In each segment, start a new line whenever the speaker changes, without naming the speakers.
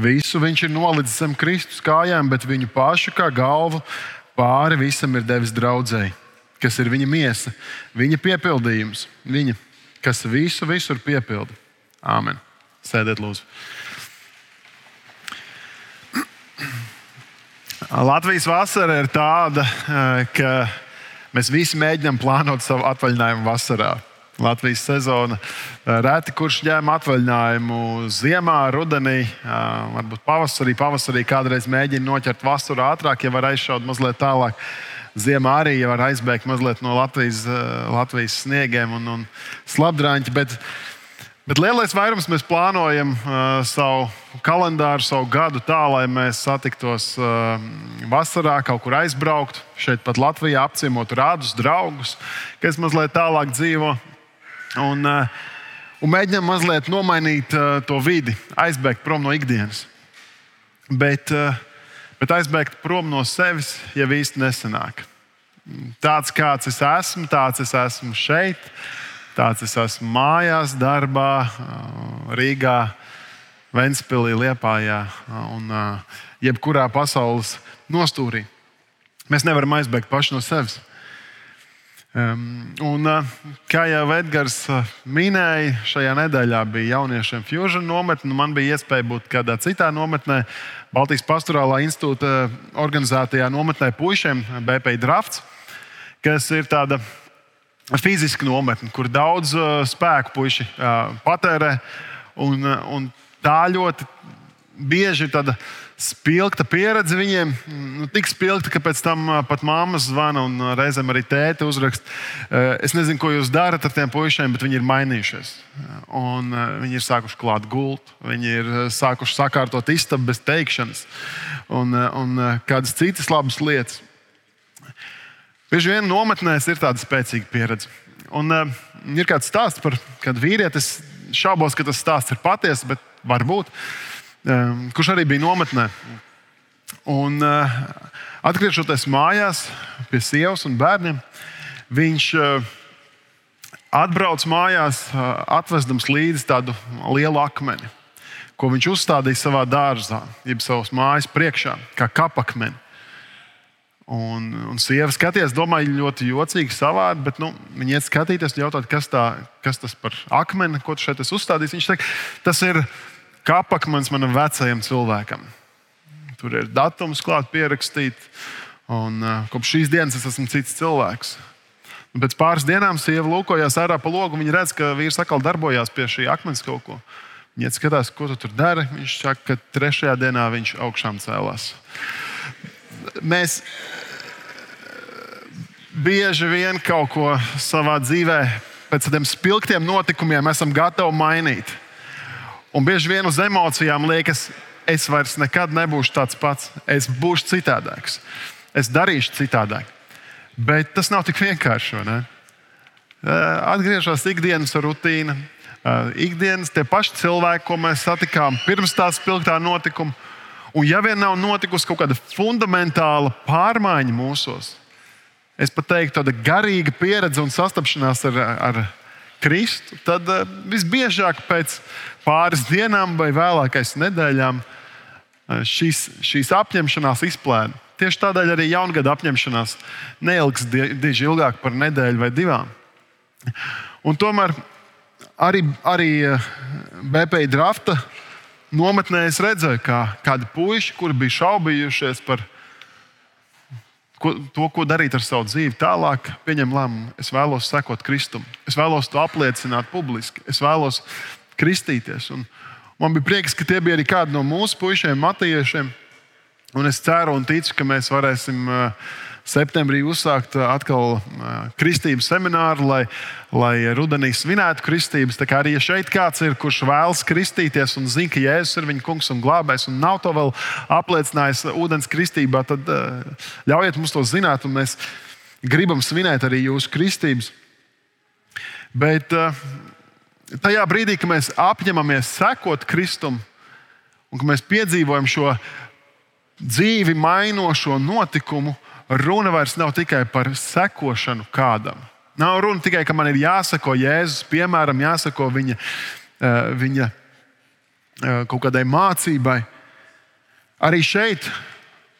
Visu viņš ir nolicis zem Kristus kājām, bet viņu pašu kā galvu pāri visam ir devis draudzēji, kas ir viņa miesa, viņa piepildījums, viņa, kas visu visur piepilda. Āmen. Sēdiet, lūdzu. Latvijas vasara ir tāda, eh, ka mēs visi mēģinām plānot savu atvaļinājumu vasarā. Latvijas sezona. Reti kurš ņēma atvaļinājumu ziemā, rudenī, varbūt pavasarī. Pavasarī kādreiz mēģina noķert vasaru ātrāk, ja var aizšaut mazliet tālāk. Ziemā arī ja var aizbēgt mazliet no Latvijas, Latvijas sniegiem un, un slapdrāņķiem. Bet, bet lielais vairums mēs plānojam savu kalendāru, savu gadu tā, lai mēs satiktos vasarā, kaut kur aizbraukt, šeit pat Latvijā apciemot rādus, draugus, kas mazliet tālāk dzīvo. Un, uh, un mēģinām mazliet nomainīt uh, to vidi, aizbēgt prom no ikdienas. Bet, uh, bet aizbēgt prom no sevis jau īsti nesanāk. Tāds kāds es esmu, tāds es esmu šeit, tāds es esmu mājās, darbā, Rīgā Ventspīlī, Liepājā un jebkurā pasaules nostūrī. Mēs nevaram aizbēgt paši no sevis. Un, kā jau Edgars minēja, šajā nedēļā bija jauniešiem Fusion nometne. Man bija iespēja būt kādā citā nometnē, Baltijas Pastorālā institūta organizētajā nometnē puišiem, BP Drafts, kas ir tāda fiziska nometne, kur daudz spēku puiši patērē. Un, un tā ļoti bieži tāda spilgta pieredze viņiem. Nu, tik spilgta, ka pēc tam pat mammas zvana un reizēm arī tēta uzraksta. Es nezinu, ko jūs darat ar tiem puišiem, bet viņi ir mainījušies. Un viņi ir sākuši klāt gultu, viņi ir sākuši sakārtot istabu bez teikšanas un, un kādas citas labas lietas. Bieži vien nometnēs ir tāda spēcīga pieredze. Un, uh, ir kāds stāsts par kādu vīrieti. Es šaubos, ka tas stāsts ir patiesa, bet varbūt, ehm, kurš arī bija nometnē. Un, eh, atgriežoties mājās pie sievas un bērniem, viņš eh, atbrauc mājās, eh, atvesdams līdzi tādu lielu akmeni, ko viņš uzstādīja savā dārzā, jeb savas mājas priekšā, kā kapakmeni. Un, un sieva skatījās, domāju, ļoti jocīgi, savādi, bet nu, viņa iet skatīties, jautāt, kas, tā, kas tas par akmeni, ko tu šeit esi uzstādījis. Viņš teica, tas ir kapakmens manam vecajam cilvēkam. Tur ir datums klāt pierakstīts, un uh, kopš šīs dienas es esmu cits cilvēks. Un pēc pāris dienām sieva lūkojās ārā pa logu, viņa redz, ka vīrs atkal darbojās pie šī akmens kaut ko. Viņa skatās, ko tu tur dari. Viņš saka, ka trešajā dienā viņš augšām cēlās mēs bieži vien kaut ko savā dzīvē, pēc tādiem spilgtiem notikumiem, esam gatavi mainīt. Un bieži vien uz emocijām liekas, es vairs nekad nebūšu tāds pats, es būšu citādāks, es darīšu citādāk. Bet tas nav tik vienkārši. Atgriežas ikdienas rutīna, ikdienas tie paši cilvēki, ko mēs satikām pirms tā spilgtā notikuma Un ja vien nav notikusi kaut kāda fundamentāla pārmaiņa mūsos, es pat teiktu, tāda garīga pieredze un sastapšanās ar, ar Kristu, tad uh, visbiežāk pēc pāris dienām vai vēlākais nedēļām uh, šīs, šīs apņemšanās izplēna. Tieši tādēļ arī jaungada apņemšanās neilgs diži ilgāk par nedēļu vai divām. Un tomēr arī, arī eh, BP drafta nometnē es redzēju, kā kādi puiši, kuri bija šaubījušies par ko, to, ko darīt ar savu dzīvi, tālāk pieņem lēmumu. Es vēlos sekot Kristum, es vēlos to apliecināt publiski, es vēlos kristīties. Un man bija prieks, ka tie bija arī kādi no mūsu puišiem, matiešiem. Un es ceru un ticu, ka mēs varēsim uh, septembrī uzsākt uh, atkal uh, kristības semināru, lai, lai rudenī svinētu kristības. Tā kā arī ja šeit kāds ir, kurš vēlas kristīties un zina, ka Jēzus ir viņa kungs un glābējs, un nav to vēl apliecinājis ūdens kristībā, tad uh, ļaujiet mums to zināt, un mēs gribam svinēt arī jūsu kristības. Bet tajā brīdī, kad mēs apņemamies sekot Kristum un ka mēs piedzīvojam šo dzīvi mainošo notikumu, runa vairs nav tikai par sekošanu kādam. Nav runa tikai, ka man ir jāsako Jēzus, piemēram, jāsako viņa, eh, viņa eh, kaut kādai mācībai, Arī šeit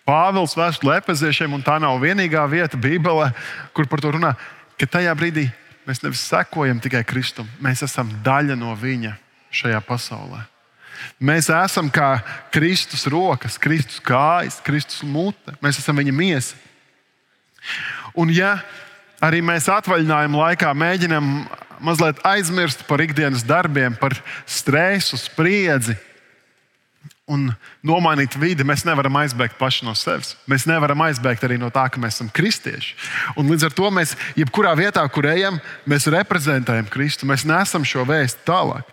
Pāvils vēstulē Epeziešiem, un tā nav vienīgā vieta Bībelē, kur par to runā, ka tajā brīdī mēs nevis sekojam tikai Kristum, mēs esam daļa no Viņa šajā pasaulē. Mēs esam kā Kristus rokas, Kristus kājas, Kristus mute. Mēs esam viņa miesa. Un ja arī mēs atvaļinājuma laikā mēģinām mazliet aizmirst par ikdienas darbiem, par stresu, spriedzi un nomainīt vidi, mēs nevaram aizbēgt paši no sevis. Mēs nevaram aizbēgt arī no tā, ka mēs esam kristieši. Un līdz ar to mēs, jebkurā vietā, kur ejam, mēs reprezentējam Kristu. Mēs nesam šo vēstu tālāk.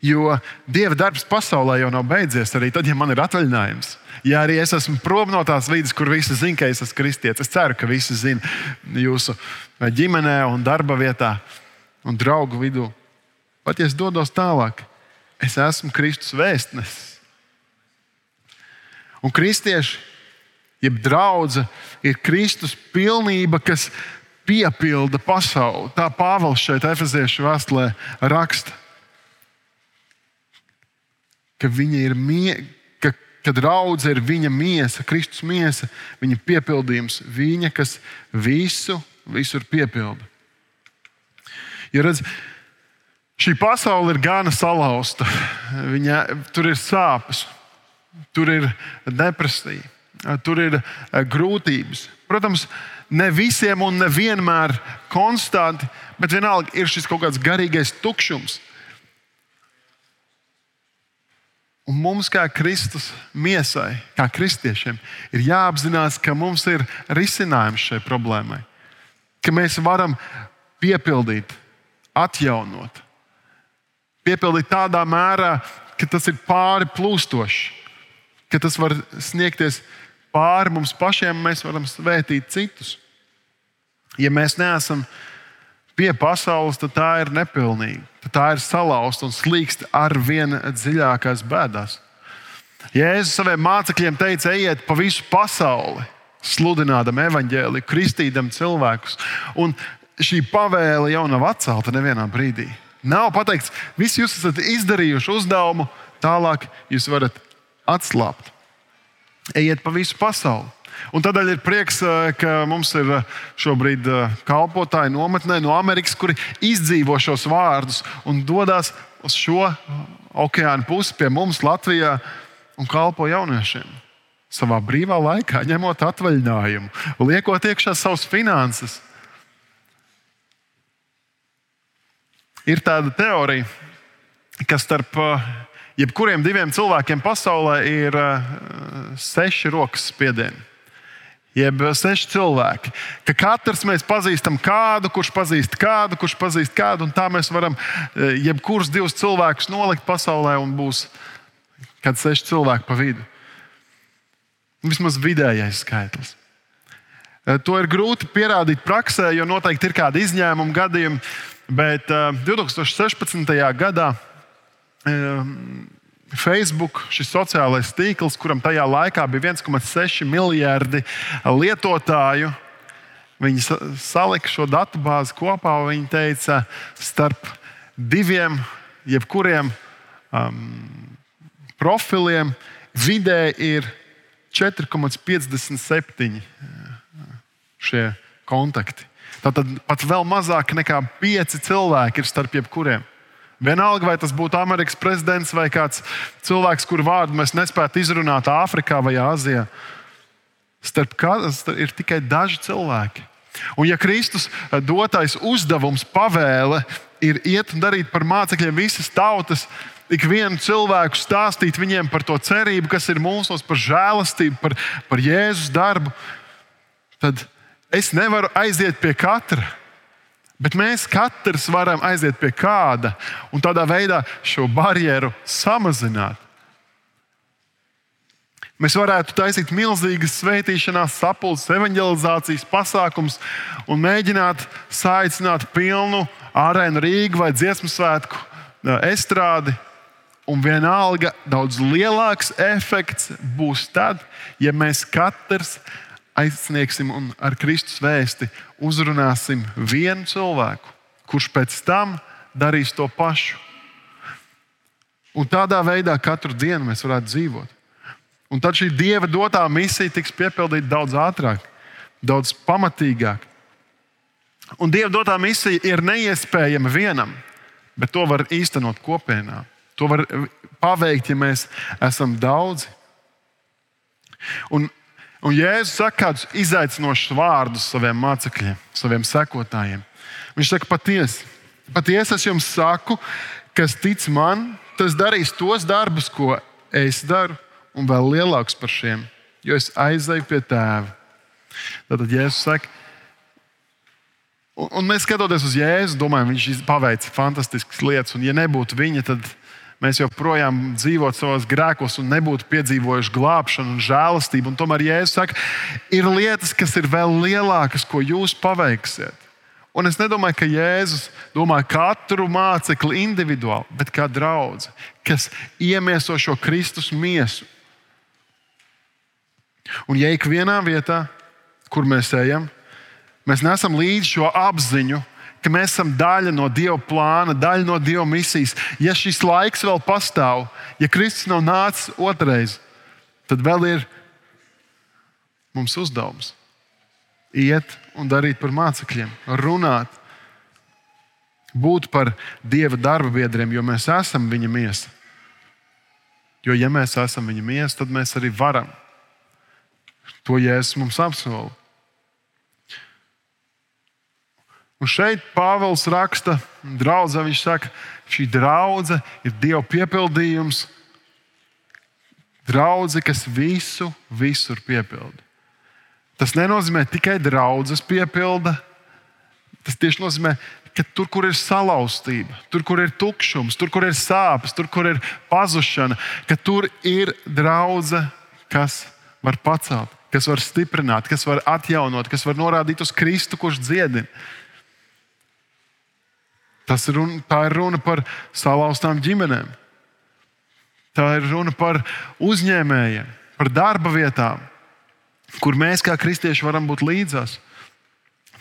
Jo Dieva darbs pasaulē jau nav beidzies, arī tad, ja man ir atvaļinājums. Ja arī es esmu prom no tās vidas, kur visi zina, ka es esmu kristietis, es ceru, ka visi zina jūsu ģimenē, un darba vietā un draugu vidū. Pat ja es dodos tālāk, es esmu Kristus vēstnesis. Un kristieši, jeb draudzene, ir Kristus pilnība, kas piepilda pasauli. Tā Pāvils šeit, Efeziešu vēstulē, raksta ka viņa ir mīļa, ka, ka draudzene ir viņa miesa, Kristus miesa, viņa piepildījums, viņa, kas visu, visur piepilda. Ja redz, šī pasaule ir gana salauzta, viņa, tur ir sāpes, tur ir depresija, tur ir eh, grūtības. Protams, ne visiem un nevienmēr konstanti, bet vienalga ir šis kaut kāds garīgais tukšums Un mums, kā Kristus miesai, kā kristiešiem, ir jāapzinās, ka mums ir risinājums šai problēmai. Ka mēs varam piepildīt, atjaunot, piepildīt tādā mērā, ka tas ir pāri plūstoši, ka tas var sniegties pāri mums pašiem, un mēs varam svētīt citus. Ja mēs neesam pie pasaules, tad tā ir nepilnīga. Tad tā ir salauzta un slīkst ar vien dziļākās bēdās. Jēzus saviem mācekļiem teica, ejiet pa visu pasauli, sludinādam evaņģēliju, kristīdam cilvēkus. Un šī pavēle jau nav atcelta nevienā brīdī. Nav pateikts, visi jūs esat izdarījuši uzdevumu, tālāk jūs varat atslābt. Ejiet pa visu pasauli. Un tādēļ ir prieks, ka mums ir šobrīd kalpotāji nometnē no Amerikas, kuri izdzīvo šos vārdus un dodas uz šo okeāna pusi pie mums Latvijā un kalpo jauniešiem. Savā brīvā laikā, ņemot atvaļinājumu, liekot iekšā savas finanses. Ir tāda teorija, ka starp jebkuriem diviem cilvēkiem pasaulē ir seši rokas spiedieni jeb seši cilvēki. Ka katrs mēs pazīstam kādu, kurš pazīst kādu, kurš pazīst kādu, un tā mēs varam e, jebkurus divus cilvēkus nolikt pasaulē, un būs kāds seši cilvēki pa vidu. Vismaz vidējais skaitlis. E, to ir grūti pierādīt praksē, jo noteikti ir kādi izņēmumi gadījumi, bet 2016. E, gadā Facebook, šis sociālais tīkls, kuram tajā laikā bija 1,6 miljardi lietotāju, viņi salika šo datu bāzi kopā. Viņi teica, starp diviem, jebkuriem um, profiliem vidē ir 4,57 šie kontakti. Tātad pat vēl mazāk nekā 5 cilvēki ir starp jebkuriem. Vienalga, vai tas būtu Amerikas prezidents vai kāds cilvēks, kuru vārdu mēs nespētu izrunāt Āfrikā vai Āzijā. Starp kādiem ir tikai daži cilvēki. Un, ja Kristus eh, dotais uzdevums, pavēle ir iet un darīt par mācekļiem visas tautas, ikvienu cilvēku stāstīt viņiem par to cerību, kas ir mūsos, par žēlastību, par, par Jēzus darbu, tad es nevaru aiziet pie katra Bet mēs katrs varam aiziet pie kāda un tādā veidā šo barjeru samazināt. Mēs varētu taisīt milzīgas svētīšanās, sapulces, evanģelizācijas pasākums un mēģināt saicināt pilnu arēnu Rīgu vai dziesmu svētku estrādi. Un vienalga daudz lielāks efekts būs tad, ja mēs katrs aizsniegsim un ar Kristus vēsti uzrunāsim vienu cilvēku, kurš pēc tam darīs to pašu. Un tādā veidā katru dienu mēs varētu dzīvot. Un tad šī dieva dotā misija tiks piepildīta daudz ātrāk, daudz pamatīgāk. Un dieva dotā misija ir neiespējama vienam, bet to var īstenot kopienā. To var paveikt, ja mēs esam daudzi. Un, un Jēzus saka kādus izaicinošus vārdus saviem mācekļiem, saviem sekotājiem. Viņš saka, patiesi, patiesi es jums saku, kas tic man, tas darīs tos darbus, ko es daru, un vēl lielākus par šiem, jo es aizēju pie tēva. Tad Jēzus saka, un, un mēs skatoties uz Jēzu, domājam, viņš paveica fantastiskas lietas, un ja nebūtu viņa, tad mēs joprojām dzīvotu savos grēkos un nebūtu piedzīvojuši glābšanu un žēlastību. Un tomēr Jēzus saka, ir lietas, kas ir vēl lielākas, ko jūs paveiksiet. Un es nedomāju, ka Jēzus domā katru mācekli individuāli, bet kā draugu, kas iemieso šo Kristus miesu. Un ja ik vienā vietā, kur mēs ejam, mēs nesam līdzi šo apziņu, ka mēs esam daļa no Dieva plāna, daļa no Dieva misijas. Ja šis laiks vēl pastāv, ja Kristus nav nācis otrais, tad vēl ir mums uzdevums iet un darīt par mācekļiem, runāt, būt par Dieva darba biedriem, jo mēs esam viņa miesa. Jo, ja mēs esam viņa miesa, tad mēs arī varam. To Jēzus mums apsolīja. Un šeit Pāvils raksta, draudzē, viņš saka, šī draudzene ir Dieva piepildījums. Draudzene, kas visu, visur piepilda. Tas nenozīmē tikai draudzes piepilda. Tas tieši nozīmē, ka tur, kur ir salauztība, tur, kur ir tukšums, tur, kur ir sāpes, tur, kur ir pazušana, ka tur ir draudzene, kas var pacelt, kas var stiprināt, kas var atjaunot, kas var norādīt uz Kristu, kurš dziedina. Tas ir runa, tā ir runa par salauztām ģimenēm. Tā ir runa par uzņēmējiem, par darba vietām, kur mēs kā kristieši varam būt līdzās.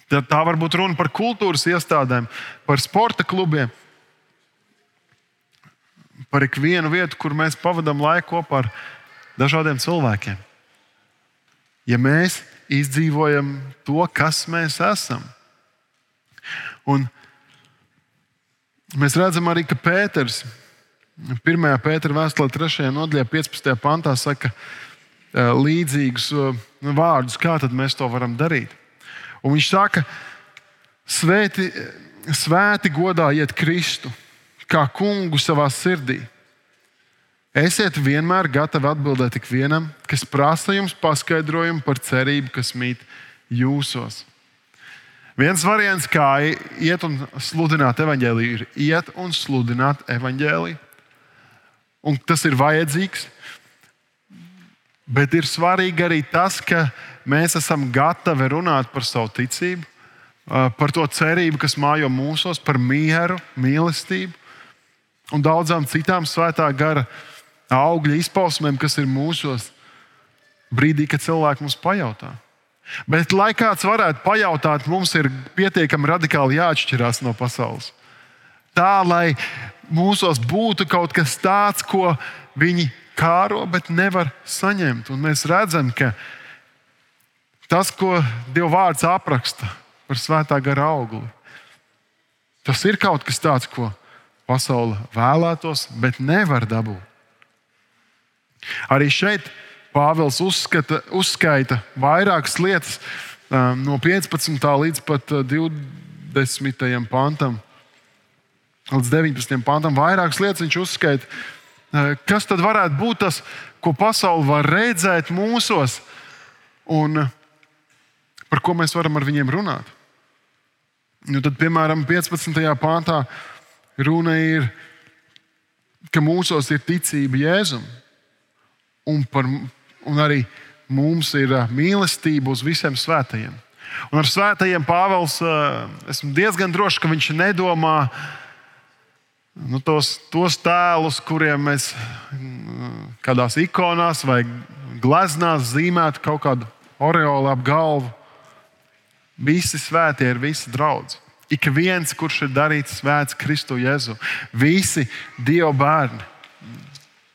Tā var būt runa par kultūras iestādēm, par sporta klubiem, par ikvienu vietu, kur mēs pavadām laiku kopā ar dažādiem cilvēkiem. Ja mēs izdzīvojam to, kas mēs esam, un Mēs redzam arī, ka Pēters 1. pētera vēstulē, 3. nodaļā, 15. pantā saka līdzīgus vārdus, kā mēs to varam darīt. Un viņš saka, svēti, svēti godājiet Kristu kā kungu savā sirdī. Esiet vienmēr gatavi atbildēt ikvienam, kas prasa jums paskaidrojumu par cerību, kas mīt jūsos. Viens variants, kā iet un sludināt evaņģēliju, ir iet un sludināt evaņģēliju. Un tas ir vajadzīgs. Bet ir svarīgi arī tas, ka mēs esam gatavi runāt par savu ticību, par to cerību, kas mājo mūsos, par mieru, mīlestību un daudzām citām svētā gara augļa izpausmēm, kas ir mūsos brīdī, kad cilvēki mums pajautā. Bet, lai kāds varētu pajautāt, mums ir pietiekami radikāli jāatšķirās no pasaules. Tā, lai mūsos būtu kaut kas tāds, ko viņi kāro, bet nevar saņemt. Un mēs redzam, ka tas, ko Dieva vārds apraksta par svētā gara augli, tas ir kaut kas tāds, ko pasaule vēlētos, bet nevar dabūt. Arī šeit Pāvils uzskata, uzskaita vairākas lietas um, no 15. līdz pat 20. Uh, pantam. Līdz 19. pantam vairākas lietas viņš uzskaita. Uh, kas tad varētu būt tas, ko pasaule var redzēt mūsos, un uh, par ko mēs varam ar viņiem runāt? Nu, tad, piemēram, 15. pāntā runa ir, ka mūsos ir ticība Jēzum un par un arī mums ir uh, mīlestība uz visiem svētajiem. Un ar svētajiem Pāvils uh, esmu diezgan drošs, ka viņš nedomā nu, tos, tos tēlus, kuriem mēs mm, kādās ikonās vai gleznās zīmētu kaut kādu oreolu ap galvu. Visi svētie ir visi draugi. Ik viens, kurš ir darīts svēts Kristu Jēzu, visi Dieva bērni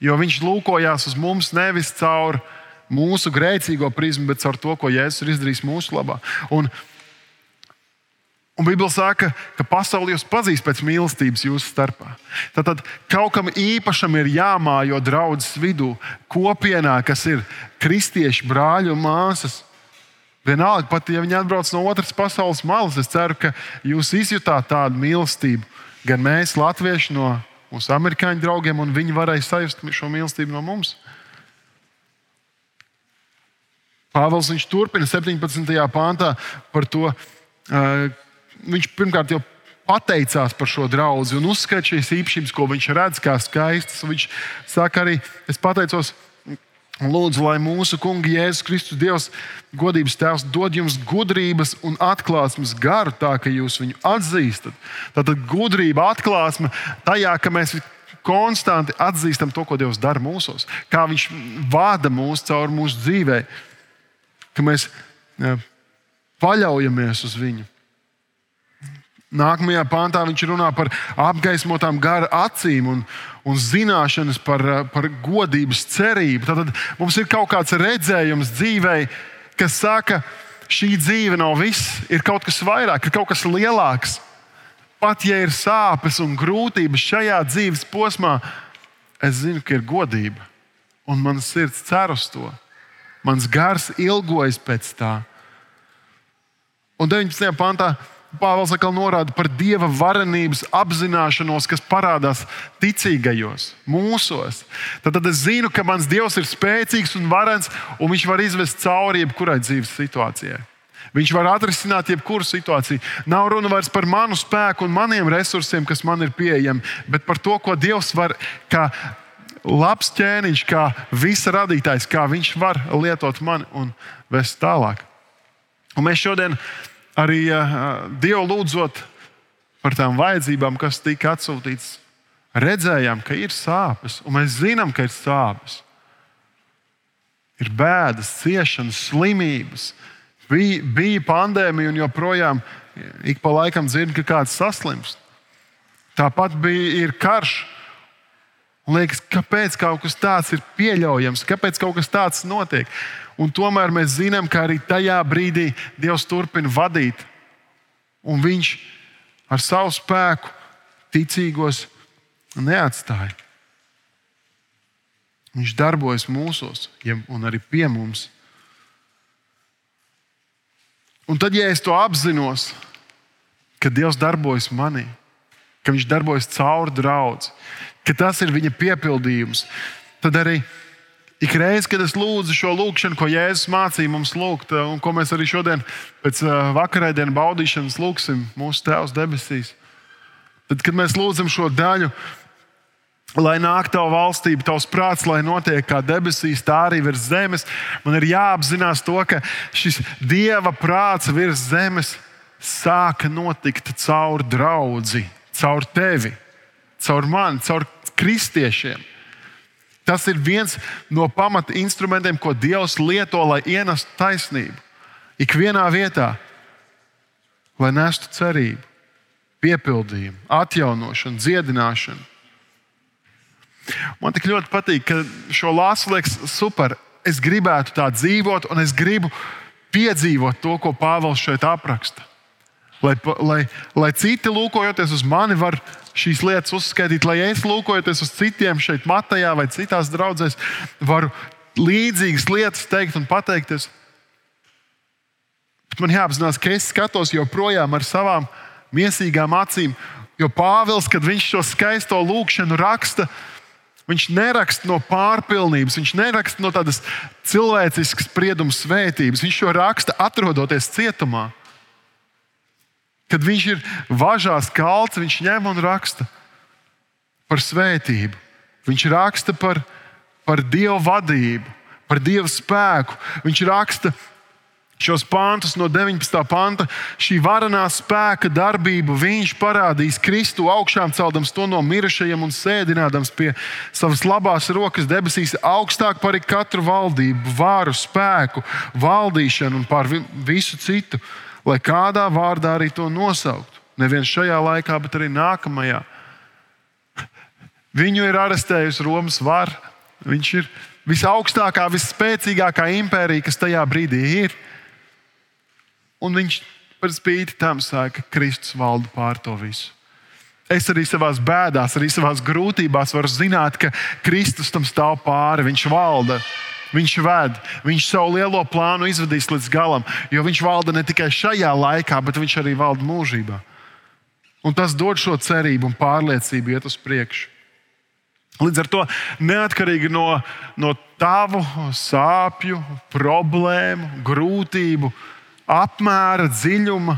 Jo viņš lūkojās uz mums nevis caur mūsu grēcīgo prizmu, bet caur to, ko Jēzus ir izdarījis mūsu labā. Un, un Bībele saka, ka pasaule jūs pazīs pēc mīlestības jūsu starpā. Tad kaut kam īpašam ir jāmājo draudzes vidū, kopienā, kas ir kristieši, brāļi un māsas. Vienalga, pat ja viņi atbrauc no otras pasaules malas, es ceru, ka jūs izjutāt tādu mīlestību. Gan mēs, Latvieši, no mūsu amerikāņu draugiem, un viņi varēja sajust šo mīlestību no mums. Pāvils turpina 17. pāntā par to. Viņš pirmkārt jau pateicās par šo draugu un uzskata šīs īpašības, ko viņš redz, kā skaistas. Viņš saka arī, es pateicos Lūdzu, lai mūsu Kunga Jēzus Kristus, Dievs, godības Tēvs, dod jums gudrības un atklāsmes garu, tā ka jūs viņu atzīstat. Tātad gudrība, atklāsme tajā, ka mēs konstanti atzīstam to, ko Dievs dara mūsos, kā Viņš vada mūs caur mūsu dzīvē, ka mēs paļaujamies uz Viņu. Nākamajā pāntā viņš runā par apgaismotām gara acīm un, un zināšanas par, par godības cerību. Tad mums ir kaut kāds redzējums dzīvē, kas saka, šī dzīve nav viss, ir kaut kas vairāk, ir kaut kas lielāks. Pat ja ir sāpes un grūtības šajā dzīves posmā, es zinu, ka ir godība. Un mans sirds cer uz to. Mans gars ilgojas pēc tā. Un 19. pantā Pāvils atkal norāda par dieva varenības apzināšanos, kas parādās ticīgajos, mūsos. Tad, tad es zinu, ka mans dievs ir spēcīgs un varens, un viņš var izvest cauri jebkurai dzīves situācijai. Viņš var atrisināt jebkuru situāciju. Nav runa vairs par manu spēku un maniem resursiem, kas man ir pieejami, bet par to, ko Dievs var, kā labs ķēniņš, kā visa radītājs, kā viņš var lietot mani un vest tālāk. Un mēs šodien arī uh, Dievu lūdzot par tām vajadzībām, kas tika atsūtītas, redzējām, ka ir sāpes, un mēs zinām, ka ir sāpes. Ir bēdas, ciešanas, slimības. Bija, bija pandēmija, un joprojām ik pa laikam dzird, ka kāds saslimst. Tāpat bija karš. Liekas, kāpēc kaut kas tāds ir pieļaujams, kāpēc kaut kas tāds notiek. Un tomēr mēs zinām, ka arī tajā brīdī Dievs turpina vadīt. Un Viņš ar savu spēku ticīgos neatstāja. Viņš darbojas mūsos un arī pie mums. Un tad, ja es to apzinos, ka Dievs darbojas manī, ka Viņš darbojas caur draugu, ka tas ir Viņa piepildījums, tad arī Ik reiz, kad es lūdzu šo lūgšanu, ko Jēzus mācīja mums lūgt, eh, un ko mēs arī šodien pēc eh, vakarēdienas baudīšanas lūgsim mūsu Tēvs debesīs, tad, kad mēs lūdzam šo daļu, lai nāk tava valstība, tavs prāts, lai notiek kā debesīs, tā arī virs zemes, man ir jāapzinās to, ka šis Dieva prāts virs zemes sāka notikt caur draugu, caur tevi, caur mani, caur kristiešiem. Tas ir viens no pamata instrumentiem, ko Dievs lieto, lai ienestu taisnību. Ikvienā vietā, lai nestu cerību, piepildījumu, atjaunošanu, dziedināšanu. Man tik ļoti patīk, ka šo lāsu liekas super. Es gribētu tā dzīvot, un es gribu piedzīvot to, ko Pāvils šeit apraksta. Lai, lai, lai citi lūkojoties uz mani, var šīs lietas uzskaitīt, lai es lūkojoties uz citiem šeit, Matejā vai citās draudzēs, varu līdzīgas lietas teikt un pateikties. Bet man jāapzinās, ka es skatos joprojām ar savām mīsīgām acīm, jo Pāvils, kad viņš šo skaisto lūkšanu raksta, Viņš neraksta no pārpilnības, viņš neraksta no tādas cilvēciskas sprieduma svētības. Viņš to raksta atrodoties cietumā. Kad viņš ir važās kalts, viņš ņem un raksta par svētību. Viņš raksta par, par Dieva vadību, par Dieva spēku. Viņš raksta šos pāntus no 19. panta. Šī varenā spēka darbību viņš parādīs Kristu augšām celdams to no mirušajiem un sēdinādams pie savas labās rokas debesīs augstāk par katru valdību, vāru, spēku, valdīšanu un par visu citu lai kādā vārdā arī to nosauktu. Neviens šajā laikā, bet arī nākamajā. Viņu ir arestējusi Romas vara, Viņš ir visaugstākā, visspēcīgākā impērija, kas tajā brīdī ir. Un viņš par spīti tam saka, ka Kristus valda pār to visu. Es arī savā bēdās, arī savā grūtībās varu zināt, ka Kristus tam stāv pāri, viņš valda. Viņš ved, viņš savu lielo plānu izvadīs līdz galam, jo viņš valda ne tikai šajā laikā, bet viņš arī valda mūžībā. Un tas dod šo cerību un pārliecību iet uz priekšu. Līdz ar to neatkarīgi no, no tavu sāpju, problēmu, grūtību, apmēra, dziļuma,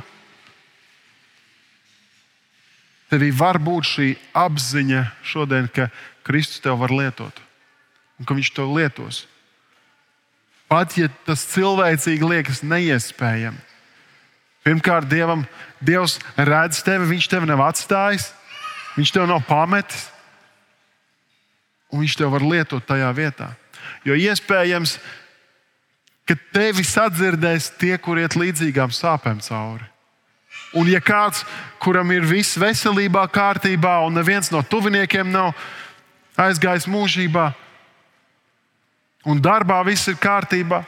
tevī var būt šī apziņa šodien, ka Kristus tev var lietot un ka Viņš to lietos. Pat ja tas cilvēcīgi liekas neiespējami. Pirmkārt, Dievam, Dievs redz tevi, Viņš tevi nav atstājis, Viņš tevi nav pametis, un Viņš tevi var lietot tajā vietā. Jo iespējams, ka tevi sadzirdēs tie, kur iet līdzīgām sāpēm cauri. Un, ja kāds, kuram ir viss veselībā, kārtībā, un neviens no tuviniekiem nav aizgājis mūžībā, un darbā viss ir kārtībā,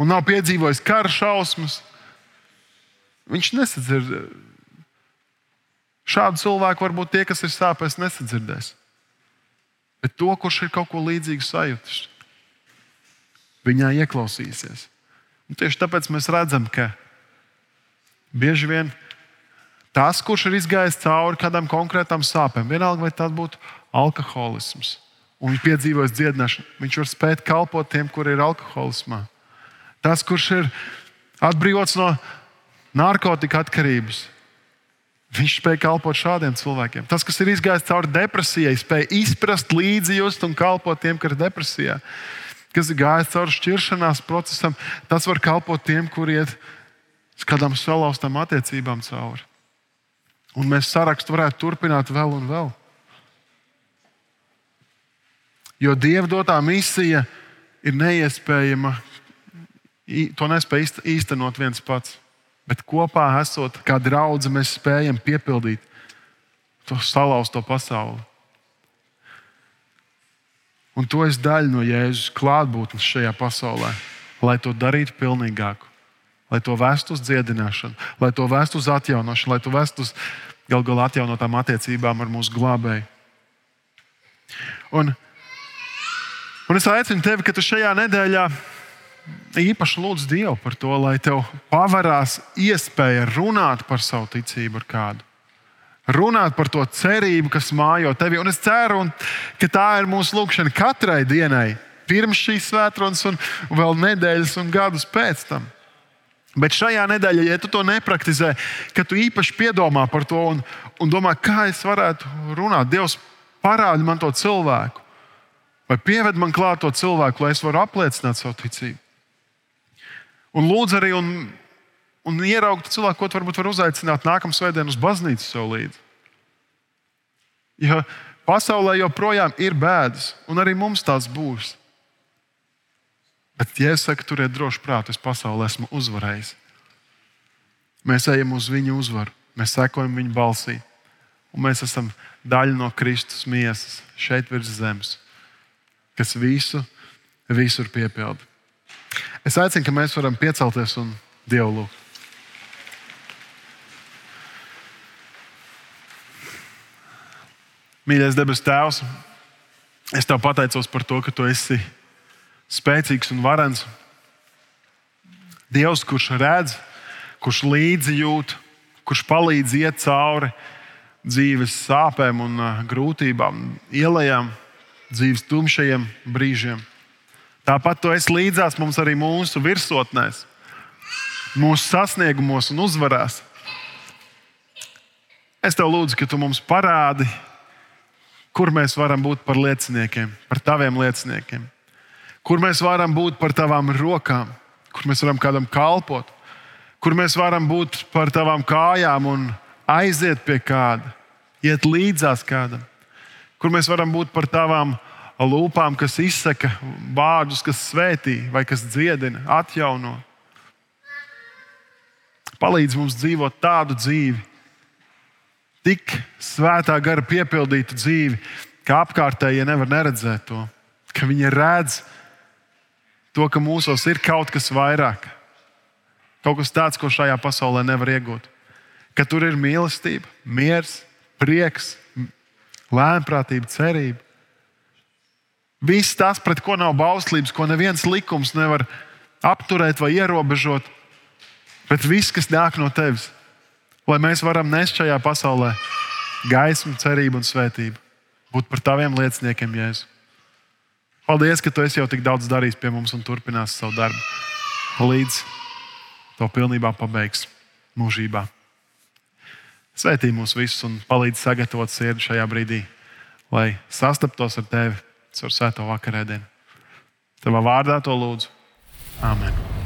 un nav piedzīvojis kara šausmas, viņš nesadzird. Šādu cilvēku varbūt tie, kas ir sāpēs, nesadzirdēs. Bet to, kurš ir kaut ko līdzīgu sajūtis, viņā ieklausīsies. Un tieši tāpēc mēs redzam, ka Bieži vien tas, kurš ir izgājis cauri kādam konkrētam sāpēm, vienalga vai tas būtu alkoholisms, un viņš piedzīvos dziedināšanu, viņš var spēt kalpot tiem, kuri ir alkoholismā. Tas, kurš ir atbrīvots no narkotika atkarības, viņš spēj kalpot šādiem cilvēkiem. Tas, kas ir izgājis cauri depresijai, spēj izprast, līdzjust un kalpot tiem, kas ir depresijā. Kas ir gājis cauri šķiršanās procesam, tas var kalpot tiem, kuriem ir kādām salauztām attiecībām cauri. Un mēs sarakstu varētu turpināt vēl un vēl. Jo Dieva dotā misija ir neiespējama. To nespēj īstenot viens pats. Bet kopā esot kā draugi, mēs spējam piepildīt to salauzto pasauli. Un to es daļu no Jēzus klātbūtnes šajā pasaulē, lai to darītu pilnīgāku lai to vestu uz dziedināšanu, lai to vestu uz atjaunošanu, lai to vestu uz gal galā atjaunotām attiecībām ar mūsu glābēju. Un, un es aicinu tevi, ka tu šajā nedēļā īpaši lūdz Dievu par to, lai tev pavarās iespēja runāt par savu ticību ar kādu. Runāt par to cerību, kas mājo tevi. Un es ceru, un, ka tā ir mūsu lūkšana katrai dienai, pirms šīs svētdienas, un vēl nedēļas un gadus pēc tam. Bet šajā nedēļā, ja tu to nepraktizē, ka tu īpaši piedomā par to un, un domā, kā es varētu runāt, Dievs parāda man to cilvēku, vai pieved man klāt to cilvēku, lai es varu apliecināt savu ticību. Un lūdzu arī, un, un ieraugt cilvēku, ko varbūt var uzaicināt nākamā svētdienā uz baznīcu sev līdzi. Jo pasaulē joprojām ir bēdas, un arī mums tās būs. Bet, ja es saku, turiet droši prātu, es pasaulē esmu uzvarējis. Mēs ejam uz viņu uzvaru, mēs sekojam viņa balsī, un mēs esam daļa no Kristus miesas šeit virs zemes, kas visu, visur piepilda. Es aicinu, ka mēs varam piecelties un Dievu lūgt. Mīļais debes Tēvs, es Tev pateicos par to, ka Tu esi spēcīgs un varens. Dievs, kurš redz, kurš līdzi jūt, kurš palīdz iet cauri dzīves sāpēm un uh, grūtībām, ielējām, dzīves tumšajiem brīžiem. Tāpat tu esi līdzās mums arī mūsu virsotnēs, mūsu sasniegumos un uzvarās. Es tev lūdzu, ka tu mums parādi, kur mēs varam būt par lieciniekiem, par taviem lieciniekiem kur mēs varam būt par tavām rokām, kur mēs varam kādam kalpot, kur mēs varam būt par tavām kājām un aiziet pie kāda, iet līdzās kādam, kur mēs varam būt par tavām lūpām, kas izsaka vārdus, kas svētī vai kas dziedina, atjauno. Palīdz mums dzīvot tādu dzīvi, tik svētā gara piepildītu dzīvi, ka apkārtējie nevar neredzēt to ka viņi redz to, ka mūsos ir kaut kas vairāk, kaut kas tāds, ko šajā pasaulē nevar iegūt. Ka tur ir mīlestība, miers, prieks, lēmprātība, cerība. Viss tas, pret ko nav bauslības, ko neviens likums nevar apturēt vai ierobežot, bet viss, kas nāk no tevis, lai mēs varam nest šajā pasaulē gaismu, cerību un svētību, būt par taviem lieciniekiem, Jēzu. Paldies, ka tu esi jau tik daudz darījis pie mums un turpinās savu darbu, līdz to pilnībā pabeigs mūžībā. Svētī mūs visus un palīdz sagatavot sirdi šajā brīdī, lai sastaptos ar tevi caur svēto vakarēdienu. Tavā vārdā to lūdzu. Amen.